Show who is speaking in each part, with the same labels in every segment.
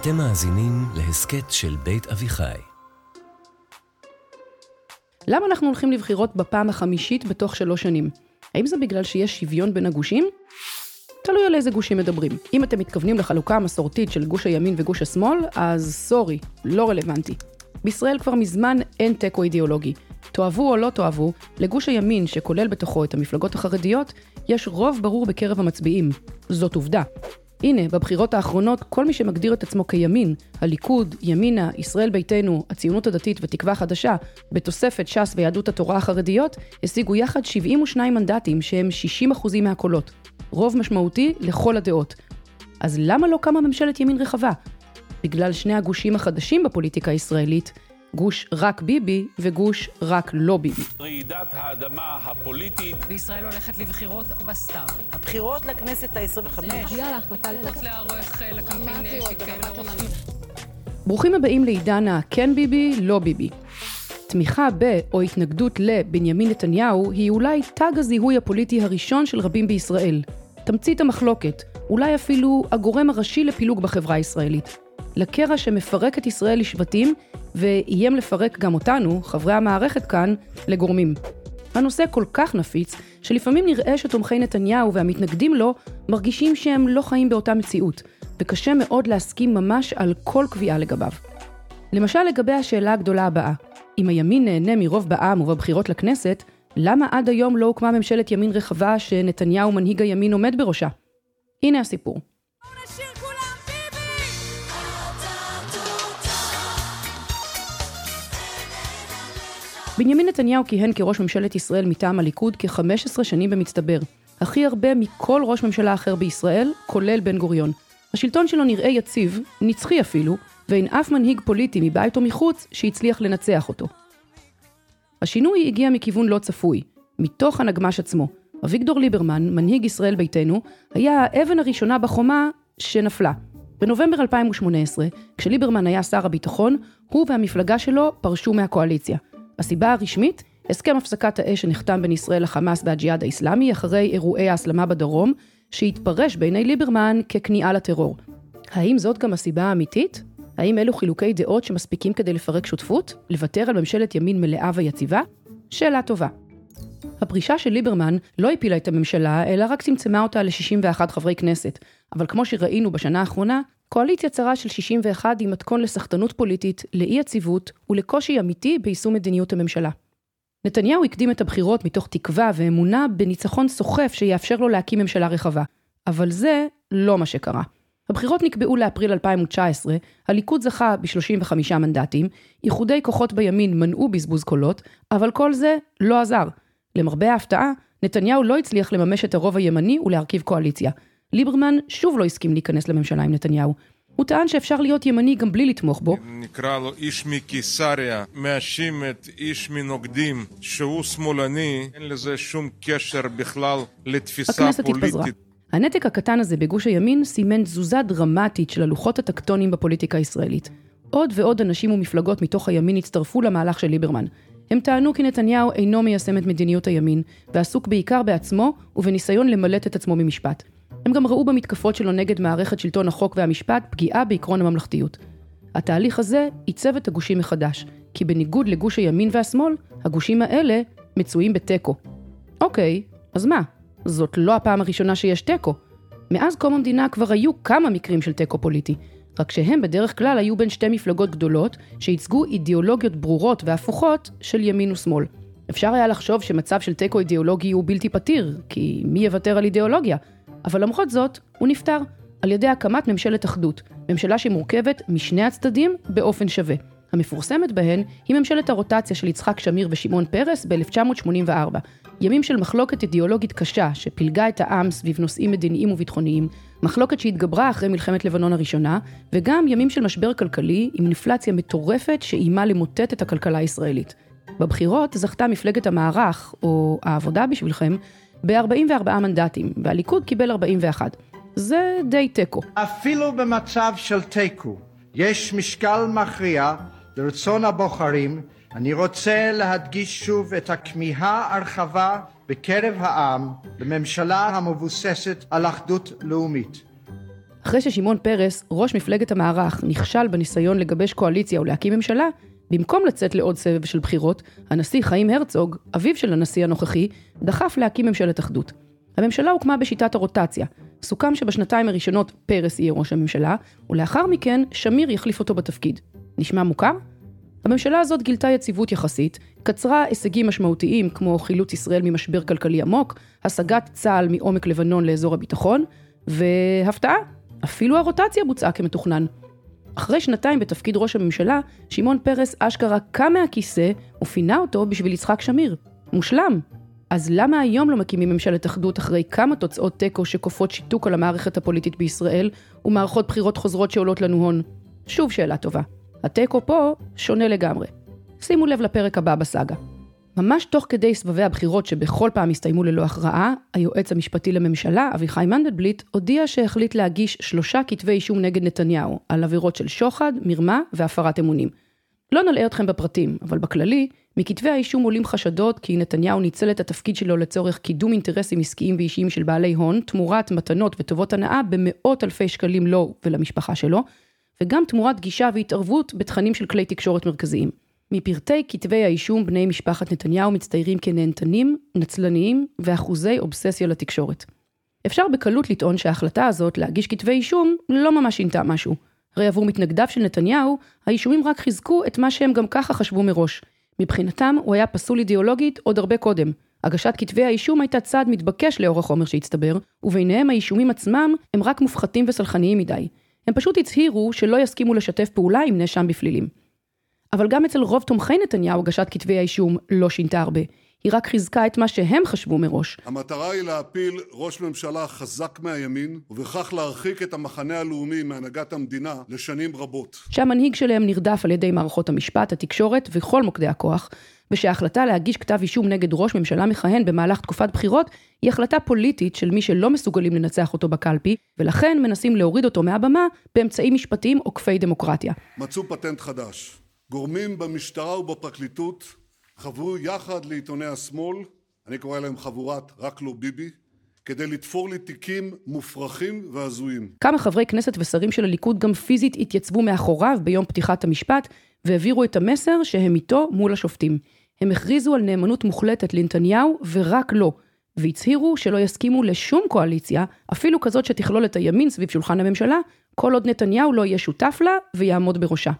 Speaker 1: אתם מאזינים להסכת של בית אביחי.
Speaker 2: למה אנחנו הולכים לבחירות בפעם החמישית בתוך שלוש שנים? האם זה בגלל שיש שוויון בין הגושים? תלוי על איזה גושים מדברים. אם אתם מתכוונים לחלוקה המסורתית של גוש הימין וגוש השמאל, אז סורי, לא רלוונטי. בישראל כבר מזמן אין תיקו אידיאולוגי. תאהבו או לא תאהבו, לגוש הימין, שכולל בתוכו את המפלגות החרדיות, יש רוב ברור בקרב המצביעים. זאת עובדה. הנה, בבחירות האחרונות, כל מי שמגדיר את עצמו כימין, הליכוד, ימינה, ישראל ביתנו, הציונות הדתית ותקווה חדשה, בתוספת ש"ס ויהדות התורה החרדיות, השיגו יחד 72 מנדטים שהם 60% מהקולות. רוב משמעותי לכל הדעות. אז למה לא קמה ממשלת ימין רחבה? בגלל שני הגושים החדשים בפוליטיקה הישראלית, גוש רק ביבי וגוש רק לא ביבי.
Speaker 3: רעידת האדמה הפוליטית.
Speaker 4: וישראל הולכת לבחירות בסתיו.
Speaker 5: הבחירות לכנסת ה-25.
Speaker 4: הגיעה להחלטה לערוך לקמפיין שהתקיים
Speaker 2: ברוכים הבאים לעידן ה"כן ביבי, לא ביבי". תמיכה ב- או התנגדות לבנימין נתניהו היא אולי תג הזיהוי הפוליטי הראשון של רבים בישראל. תמצית המחלוקת, אולי אפילו הגורם הראשי לפילוג בחברה הישראלית. לקרע שמפרק את ישראל לשבטים ואיים לפרק גם אותנו, חברי המערכת כאן, לגורמים. הנושא כל כך נפיץ, שלפעמים נראה שתומכי נתניהו והמתנגדים לו מרגישים שהם לא חיים באותה מציאות, וקשה מאוד להסכים ממש על כל קביעה לגביו. למשל לגבי השאלה הגדולה הבאה, אם הימין נהנה מרוב בעם ובבחירות לכנסת, למה עד היום לא הוקמה ממשלת ימין רחבה שנתניהו מנהיג הימין עומד בראשה? הנה הסיפור. בנימין נתניהו כיהן כראש ממשלת ישראל מטעם הליכוד כ-15 שנים במצטבר. הכי הרבה מכל ראש ממשלה אחר בישראל, כולל בן גוריון. השלטון שלו נראה יציב, נצחי אפילו, ואין אף מנהיג פוליטי מבית או מחוץ שהצליח לנצח אותו. השינוי הגיע מכיוון לא צפוי, מתוך הנגמש עצמו. אביגדור ליברמן, מנהיג ישראל ביתנו, היה האבן הראשונה בחומה שנפלה. בנובמבר 2018, כשליברמן היה שר הביטחון, הוא והמפלגה שלו פרשו מהקואליציה. הסיבה הרשמית, הסכם הפסקת האש שנחתם בין ישראל לחמאס והג'יהאד האיסלאמי אחרי אירועי ההסלמה בדרום, שהתפרש בעיני ליברמן ככניעה לטרור. האם זאת גם הסיבה האמיתית? האם אלו חילוקי דעות שמספיקים כדי לפרק שותפות? לוותר על ממשלת ימין מלאה ויציבה? שאלה טובה. הפרישה של ליברמן לא הפילה את הממשלה, אלא רק צמצמה אותה ל-61 חברי כנסת. אבל כמו שראינו בשנה האחרונה, קואליציה צרה של 61 היא מתכון לסחטנות פוליטית, לאי יציבות ולקושי אמיתי ביישום מדיניות הממשלה. נתניהו הקדים את הבחירות מתוך תקווה ואמונה בניצחון סוחף שיאפשר לו להקים ממשלה רחבה. אבל זה לא מה שקרה. הבחירות נקבעו לאפריל 2019, הליכוד זכה ב-35 מנדטים, איחודי כוחות בימין מנעו בזבוז קולות, אבל כל זה לא עזר. למרבה ההפתעה, נתניהו לא הצליח לממש את הרוב הימני ולהרכיב קואליציה. ליברמן שוב לא הסכים להיכנס לממשלה עם נתניהו. הוא טען שאפשר להיות ימני גם בלי לתמוך בו.
Speaker 6: נקרא לו איש מקיסריה, מאשים את איש מנוגדים שהוא שמאלני, אין לזה שום קשר בכלל לתפיסה
Speaker 2: הכנסת
Speaker 6: פוליטית.
Speaker 2: התפזרה. הנתק הקטן הזה בגוש הימין סימן תזוזה דרמטית של הלוחות הטקטוניים בפוליטיקה הישראלית. עוד ועוד אנשים ומפלגות מתוך הימין הצטרפו למהלך של ליברמן. הם טענו כי נתניהו אינו מיישם את מדיניות הימין, ועסוק בעיקר בעצמו ובניסיון למלט את עצמו ממשפט. הם גם ראו במתקפות שלו נגד מערכת שלטון החוק והמשפט פגיעה בעקרון הממלכתיות. התהליך הזה עיצב את הגושים מחדש, כי בניגוד לגוש הימין והשמאל, הגושים האלה מצויים בתיקו. אוקיי, אז מה? זאת לא הפעם הראשונה שיש תיקו. מאז קום המדינה כבר היו כמה מקרים של תיקו פוליטי, רק שהם בדרך כלל היו בין שתי מפלגות גדולות, שייצגו אידיאולוגיות ברורות והפוכות של ימין ושמאל. אפשר היה לחשוב שמצב של תיקו אידיאולוגי הוא בלתי פתיר, כי מי יוותר על אידיאולוגיה? אבל למרות זאת, הוא נפתר על ידי הקמת ממשלת אחדות, ממשלה שמורכבת משני הצדדים באופן שווה. המפורסמת בהן היא ממשלת הרוטציה של יצחק שמיר ושמעון פרס ב-1984. ימים של מחלוקת אידיאולוגית קשה שפילגה את העם סביב נושאים מדיניים וביטחוניים, מחלוקת שהתגברה אחרי מלחמת לבנון הראשונה, וגם ימים של משבר כלכלי עם אינפלציה מטורפת שאיימה למוטט את הכלכלה הישראלית. בבחירות זכתה מפלגת המערך, או העבודה בשבילכם, ב-44 מנדטים, והליכוד קיבל 41. זה די תיקו.
Speaker 7: אפילו במצב של תיקו יש משקל מכריע לרצון הבוחרים. אני רוצה להדגיש שוב את הכמיהה הרחבה בקרב העם לממשלה המבוססת על אחדות לאומית.
Speaker 2: אחרי ששמעון פרס, ראש מפלגת המערך, נכשל בניסיון לגבש קואליציה ולהקים ממשלה, במקום לצאת לעוד סבב של בחירות, הנשיא חיים הרצוג, אביו של הנשיא הנוכחי, דחף להקים ממשלת אחדות. הממשלה הוקמה בשיטת הרוטציה. סוכם שבשנתיים הראשונות פרס יהיה ראש הממשלה, ולאחר מכן שמיר יחליף אותו בתפקיד. נשמע מוכר? הממשלה הזאת גילתה יציבות יחסית, קצרה הישגים משמעותיים כמו חילוץ ישראל ממשבר כלכלי עמוק, השגת צה"ל מעומק לבנון לאזור הביטחון, והפתעה, אפילו הרוטציה בוצעה כמתוכנן. אחרי שנתיים בתפקיד ראש הממשלה, שמעון פרס אשכרה קם מהכיסא ופינה אותו בשביל יצחק שמיר. מושלם. אז למה היום לא מקימים ממשלת אחדות אחרי כמה תוצאות תיקו שכופות שיתוק על המערכת הפוליטית בישראל ומערכות בחירות חוזרות שעולות לנו הון? שוב שאלה טובה. התיקו פה שונה לגמרי. שימו לב לפרק הבא בסאגה. ממש תוך כדי סבבי הבחירות שבכל פעם הסתיימו ללא הכרעה, היועץ המשפטי לממשלה, אביחי מנדלבליט, הודיע שהחליט להגיש שלושה כתבי אישום נגד נתניהו, על עבירות של שוחד, מרמה והפרת אמונים. לא נלאה אתכם בפרטים, אבל בכללי, מכתבי האישום עולים חשדות כי נתניהו ניצל את התפקיד שלו לצורך קידום אינטרסים עסקיים ואישיים של בעלי הון, תמורת מתנות וטובות הנאה במאות אלפי שקלים לו ולמשפחה שלו, וגם תמורת גישה והתערבות בתכנים של כלי תקשורת מרכזיים. מפרטי כתבי האישום בני משפחת נתניהו מצטיירים כנהנתנים, נצלניים ואחוזי אובססיה לתקשורת. אפשר בקלות לטעון שההחלטה הזאת להגיש כתבי אישום לא ממש שינתה משהו. הרי עבור מתנגדיו של נתניהו, האישומים רק חיזקו את מה שהם גם ככה חשבו מראש. מבחינתם הוא היה פסול אידיאולוגית עוד הרבה קודם. הגשת כתבי האישום הייתה צעד מתבקש לאור החומר שהצטבר, וביניהם האישומים עצמם הם רק מופחתים וסלחניים מדי. הם פשוט הצהירו שלא יסכימו לשתף פעולה עם נאשם בפלילים. אבל גם אצל רוב תומכי נתניהו הגשת כתבי האישום לא שינתה הרבה. היא רק חיזקה את מה שהם חשבו מראש.
Speaker 8: המטרה היא להפיל ראש ממשלה חזק מהימין, ובכך להרחיק את המחנה הלאומי מהנהגת המדינה לשנים רבות.
Speaker 2: שהמנהיג שלהם נרדף על ידי מערכות המשפט, התקשורת וכל מוקדי הכוח, ושההחלטה להגיש כתב אישום נגד ראש ממשלה מכהן במהלך תקופת בחירות, היא החלטה פוליטית של מי שלא מסוגלים לנצח אותו בקלפי, ולכן מנסים להוריד אותו מהבמה באמצעים משפטיים עוקפי דמוקרטיה.
Speaker 8: מצאו פטנט חדש. גורמים במשטרה ובפרקליטות חברו יחד לעיתוני השמאל, אני קורא להם חבורת רק לא ביבי, כדי לתפור לי תיקים מופרכים והזויים.
Speaker 2: כמה חברי כנסת ושרים של הליכוד גם פיזית התייצבו מאחוריו ביום פתיחת המשפט, והעבירו את המסר שהם איתו מול השופטים. הם הכריזו על נאמנות מוחלטת לנתניהו, ורק לו, והצהירו שלא יסכימו לשום קואליציה, אפילו כזאת שתכלול את הימין סביב שולחן הממשלה, כל עוד נתניהו לא יהיה שותף לה ויעמוד בראשה.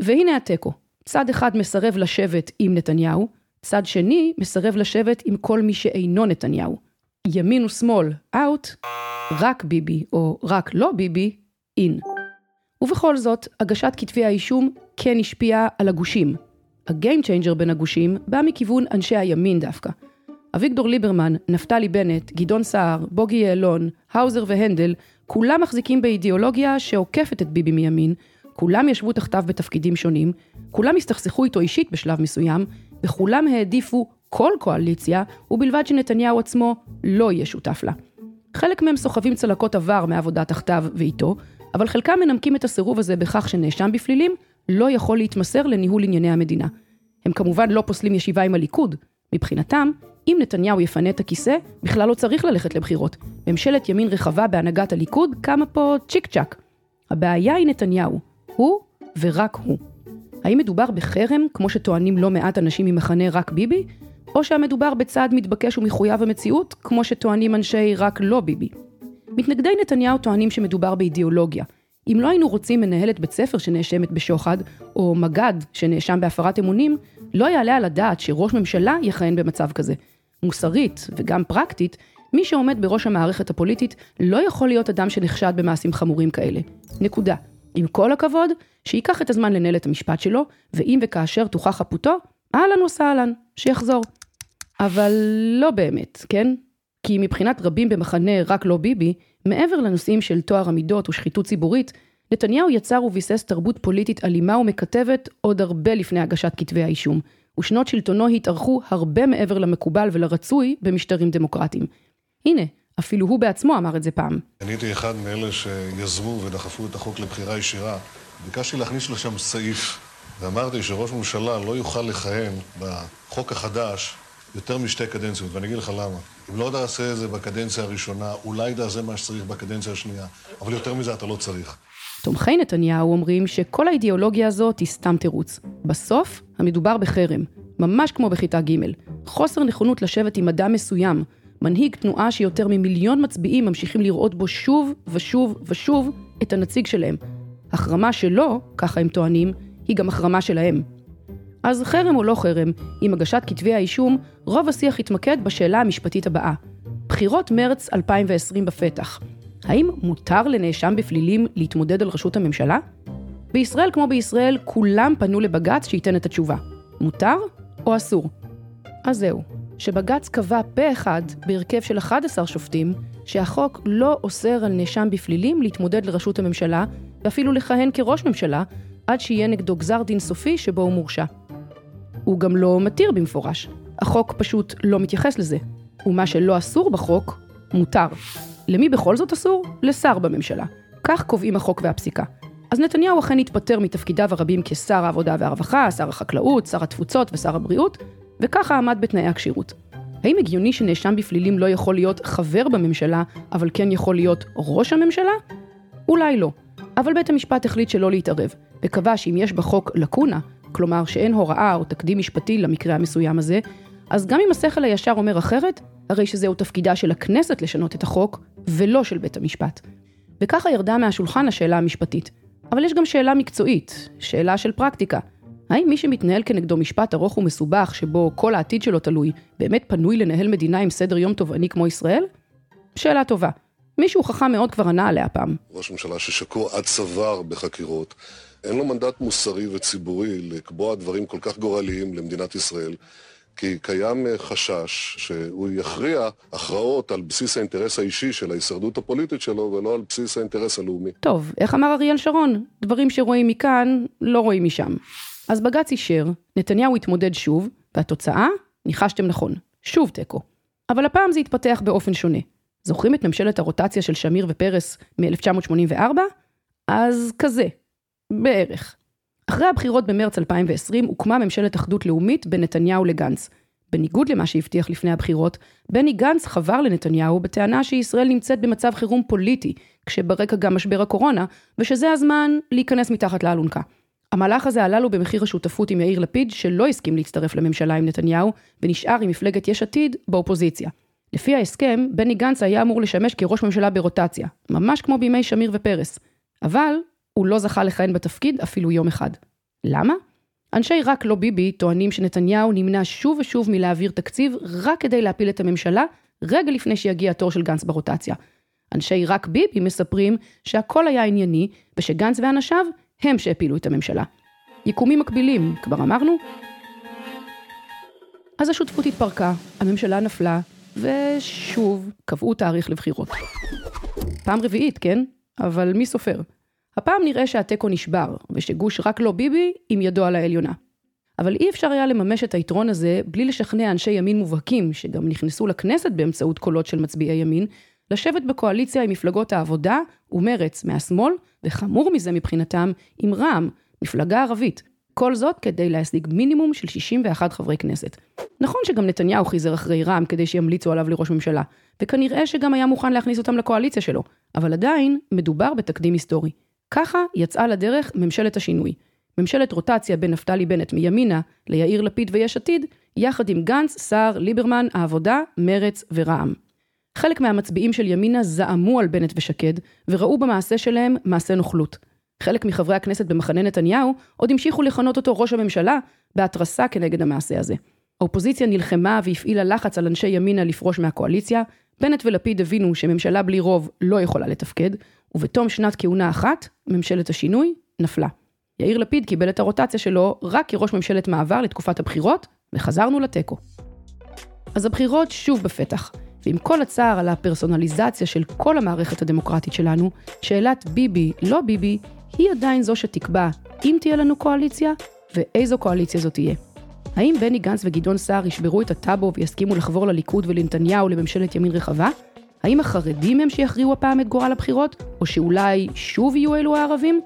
Speaker 2: והנה התיקו. צד אחד מסרב לשבת עם נתניהו, צד שני מסרב לשבת עם כל מי שאינו נתניהו. ימין ושמאל, out, רק ביבי או רק לא ביבי, אין. ובכל זאת, הגשת כתבי האישום כן השפיעה על הגושים. ה game changer בין הגושים בא מכיוון אנשי הימין דווקא. אביגדור ליברמן, נפתלי בנט, גדעון סער, בוגי יעלון, האוזר והנדל, כולם מחזיקים באידיאולוגיה שעוקפת את ביבי מימין, כולם ישבו תחתיו בתפקידים שונים, כולם הסתכסכו איתו אישית בשלב מסוים, וכולם העדיפו כל קואליציה, ובלבד שנתניהו עצמו לא יהיה שותף לה. חלק מהם סוחבים צלקות עבר מעבודה תחתיו ואיתו, אבל חלקם מנמקים את הסירוב הזה בכך שנאשם בפלילים לא יכול להתמסר לניהול ענייני המדינה. הם כמובן לא פוסלים ישיבה עם הליכוד. מבחינתם, אם נתניהו יפנה את הכיסא, בכלל לא צריך ללכת לבחירות. ממשלת ימין רחבה בהנהגת הליכוד קמה פה צ'יק צ'אק. הבעיה היא נתניהו. הוא ורק הוא. האם מדובר בחרם, כמו שטוענים לא מעט אנשים ממחנה רק ביבי? או שהמדובר בצעד מתבקש ומחויב המציאות, כמו שטוענים אנשי רק לא ביבי? מתנגדי נתניהו טוענים שמדובר באידיאולוגיה. אם לא היינו רוצים מנהלת בית ספר שנאשמת בשוחד, או מג"ד שנאשם בהפרת אמונים, לא יעלה על הדעת שראש ממשלה יכהן במצב כזה. מוסרית וגם פרקטית, מי שעומד בראש המערכת הפוליטית לא יכול להיות אדם שנחשד במעשים חמורים כאלה. נקודה. עם כל הכבוד, שייקח את הזמן לנהל את המשפט שלו, ואם וכאשר תוכח חפותו, אהלן וסהלן, שיחזור. אבל לא באמת, כן? כי מבחינת רבים במחנה רק לא ביבי, מעבר לנושאים של טוהר המידות ושחיתות ציבורית, נתניהו יצר וביסס תרבות פוליטית אלימה ומקטבת עוד הרבה לפני הגשת כתבי האישום, ושנות שלטונו התארכו הרבה מעבר למקובל ולרצוי במשטרים דמוקרטיים. הנה, אפילו הוא בעצמו אמר את זה פעם.
Speaker 8: אני הייתי אחד מאלה שיזמו ודחפו את החוק לבחירה ישירה. ביקשתי להכניס לשם סעיף, ואמרתי שראש ממשלה לא יוכל לכהן בחוק החדש יותר משתי קדנציות, ואני אגיד לך למה. אם לא תעשה את זה בקדנציה הראשונה, אולי תעשה מה שצריך בקדנציה השנייה, אבל יותר מזה אתה לא צריך.
Speaker 2: תומכי נתניהו אומרים שכל האידיאולוגיה הזאת היא סתם תירוץ. בסוף, המדובר בחרם, ממש כמו בכיתה ג', חוסר נכונות לשבת עם אדם מסוים, מנהיג תנועה שיותר ממיליון מצביעים ממשיכים לראות בו שוב ושוב ושוב את הנציג שלהם. החרמה שלו, ככה הם טוענים, היא גם החרמה שלהם. אז חרם או לא חרם, עם הגשת כתבי האישום, רוב השיח התמקד בשאלה המשפטית הבאה. בחירות מרץ 2020 בפתח. האם מותר לנאשם בפלילים להתמודד על ראשות הממשלה? בישראל כמו בישראל, כולם פנו לבג"ץ שייתן את התשובה. מותר או אסור? אז זהו, שבג"ץ קבע פה אחד, בהרכב של 11 שופטים, שהחוק לא אוסר על נאשם בפלילים להתמודד לראשות הממשלה, ואפילו לכהן כראש ממשלה, עד שיהיה נגדו גזר דין סופי שבו הוא מורשע. הוא גם לא מתיר במפורש. החוק פשוט לא מתייחס לזה. ומה שלא אסור בחוק, מותר. למי בכל זאת אסור? לשר בממשלה. כך קובעים החוק והפסיקה. אז נתניהו אכן התפטר מתפקידיו הרבים כשר העבודה והרווחה, שר החקלאות, שר התפוצות ושר הבריאות, וככה עמד בתנאי הכשירות. האם הגיוני שנאשם בפלילים לא יכול להיות חבר בממשלה, אבל כן יכול להיות ראש הממשלה? אולי לא. אבל בית המשפט החליט שלא להתערב, וקבע שאם יש בחוק לקונה, כלומר שאין הוראה או תקדים משפטי למקרה המסוים הזה, אז גם אם השכל הישר אומר אחרת, הרי שזהו תפקידה של הכנסת לשנות את החוק, ולא של בית המשפט. וככה ירדה מהשולחן השאלה המשפטית. אבל יש גם שאלה מקצועית, שאלה של פרקטיקה. האם מי שמתנהל כנגדו משפט ארוך ומסובך, שבו כל העתיד שלו תלוי, באמת פנוי לנהל מדינה עם סדר יום תובעני כמו ישראל? שאלה טובה. מישהו חכם מאוד כבר ענה עליה פעם.
Speaker 8: ראש ממשלה ששקוע עד צוואר בחקירות, אין לו מנדט מוסרי וציבורי לקבוע דברים כל כך גורליים למדינת ישראל, כי קיים אה, חשש שהוא יכריע הכרעות על בסיס האינטרס האישי של ההישרדות הפוליטית שלו, ולא על בסיס האינטרס הלאומי.
Speaker 2: טוב, איך אמר אריאל שרון? דברים שרואים מכאן, לא רואים משם. אז בג"ץ אישר, נתניהו התמודד שוב, והתוצאה? ניחשתם נכון, שוב תיקו. אבל הפעם זה התפתח באופן שונה. זוכרים את ממשלת הרוטציה של שמיר ופרס מ-1984? אז כזה, בערך. אחרי הבחירות במרץ 2020 הוקמה ממשלת אחדות לאומית בין נתניהו לגנץ. בניגוד למה שהבטיח לפני הבחירות, בני גנץ חבר לנתניהו בטענה שישראל נמצאת במצב חירום פוליטי, כשברקע גם משבר הקורונה, ושזה הזמן להיכנס מתחת לאלונקה. המהלך הזה עלה לו במחיר השותפות עם יאיר לפיד, שלא הסכים להצטרף לממשלה עם נתניהו, ונשאר עם מפלגת יש עתיד באופוזיציה. לפי ההסכם, בני גנץ היה אמור לשמש כראש ממשלה ברוטציה, ממש כמו בימי שמיר ופרס. אבל הוא לא זכה לכהן בתפקיד אפילו יום אחד. למה? אנשי רק לא ביבי טוענים שנתניהו נמנע שוב ושוב מלהעביר תקציב רק כדי להפיל את הממשלה, רגע לפני שיגיע התור של גנץ ברוטציה. אנשי רק ביבי מספרים שהכל היה ענייני, ושגנץ ואנשיו הם שהפילו את הממשלה. יקומים מקבילים, כבר אמרנו? אז השותפות התפרקה, הממשלה נפלה, ושוב קבעו תאריך לבחירות. פעם רביעית, כן? אבל מי סופר? הפעם נראה שהתיקו נשבר, ושגוש רק לא ביבי עם ידו על העליונה. אבל אי אפשר היה לממש את היתרון הזה בלי לשכנע אנשי ימין מובהקים, שגם נכנסו לכנסת באמצעות קולות של מצביעי ימין, לשבת בקואליציה עם מפלגות העבודה ומרץ מהשמאל, וחמור מזה מבחינתם, עם רע"מ, מפלגה ערבית. כל זאת כדי להשיג מינימום של 61 חברי כנסת. נכון שגם נתניהו חיזר אחרי רע"מ כדי שימליצו עליו לראש ממשלה, וכנראה שגם היה מוכן להכניס אותם לקואליציה שלו, אבל עדיין מדובר בתקדים היסטורי. ככה יצאה לדרך ממשלת השינוי. ממשלת רוטציה בין נפתלי בנט מימינה ליאיר לפיד ויש עתיד, יחד עם גנץ, סער, ליברמן, העבודה, מרץ ורע"מ. חלק מהמצביעים של ימינה זעמו על בנט ושקד, וראו במעשה שלהם מעשה נוכלות. חלק מחברי הכנסת במחנה נתניהו עוד המשיכו לכנות אותו ראש הממשלה בהתרסה כנגד המעשה הזה. האופוזיציה נלחמה והפעילה לחץ על אנשי ימינה לפרוש מהקואליציה, בנט ולפיד הבינו שממשלה בלי רוב לא יכולה לתפקד, ובתום שנת כהונה אחת, ממשלת השינוי נפלה. יאיר לפיד קיבל את הרוטציה שלו רק כראש ממשלת מעבר לתקופת הבחירות, וחזרנו לתיקו. אז הבחירות שוב בפתח, ועם כל הצער על הפרסונליזציה של כל המערכת הדמוקרטית שלנו, שאלת ביבי, לא ביבי, היא עדיין זו שתקבע אם תהיה לנו קואליציה, ואיזו קואליציה זו תהיה. האם בני גנץ וגדעון סער ישברו את הטאבו ויסכימו לחבור לליכוד ולנתניהו לממשלת ימין רחבה? האם החרדים הם שיכריעו הפעם את גורל הבחירות? או שאולי שוב יהיו אלו הערבים?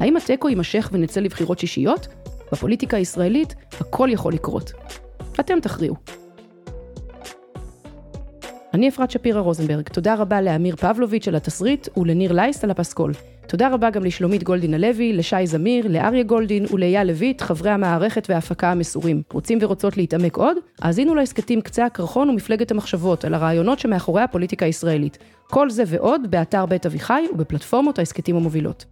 Speaker 2: האם התיקו יימשך ונצא לבחירות שישיות? בפוליטיקה הישראלית הכל יכול לקרות. אתם תכריעו. אני אפרת שפירא רוזנברג, תודה רבה לאמיר פבלוביץ' על התסריט ולניר לייסט על הפסקול. תודה רבה גם לשלומית גולדין הלוי, לשי זמיר, לאריה גולדין ולאייל לויט, חברי המערכת וההפקה המסורים. רוצים ורוצות להתעמק עוד? האזינו להסכתים קצה הקרחון ומפלגת המחשבות על הרעיונות שמאחורי הפוליטיקה הישראלית. כל זה ועוד באתר בית אביחי ובפלטפורמות ההסכתים המובילות.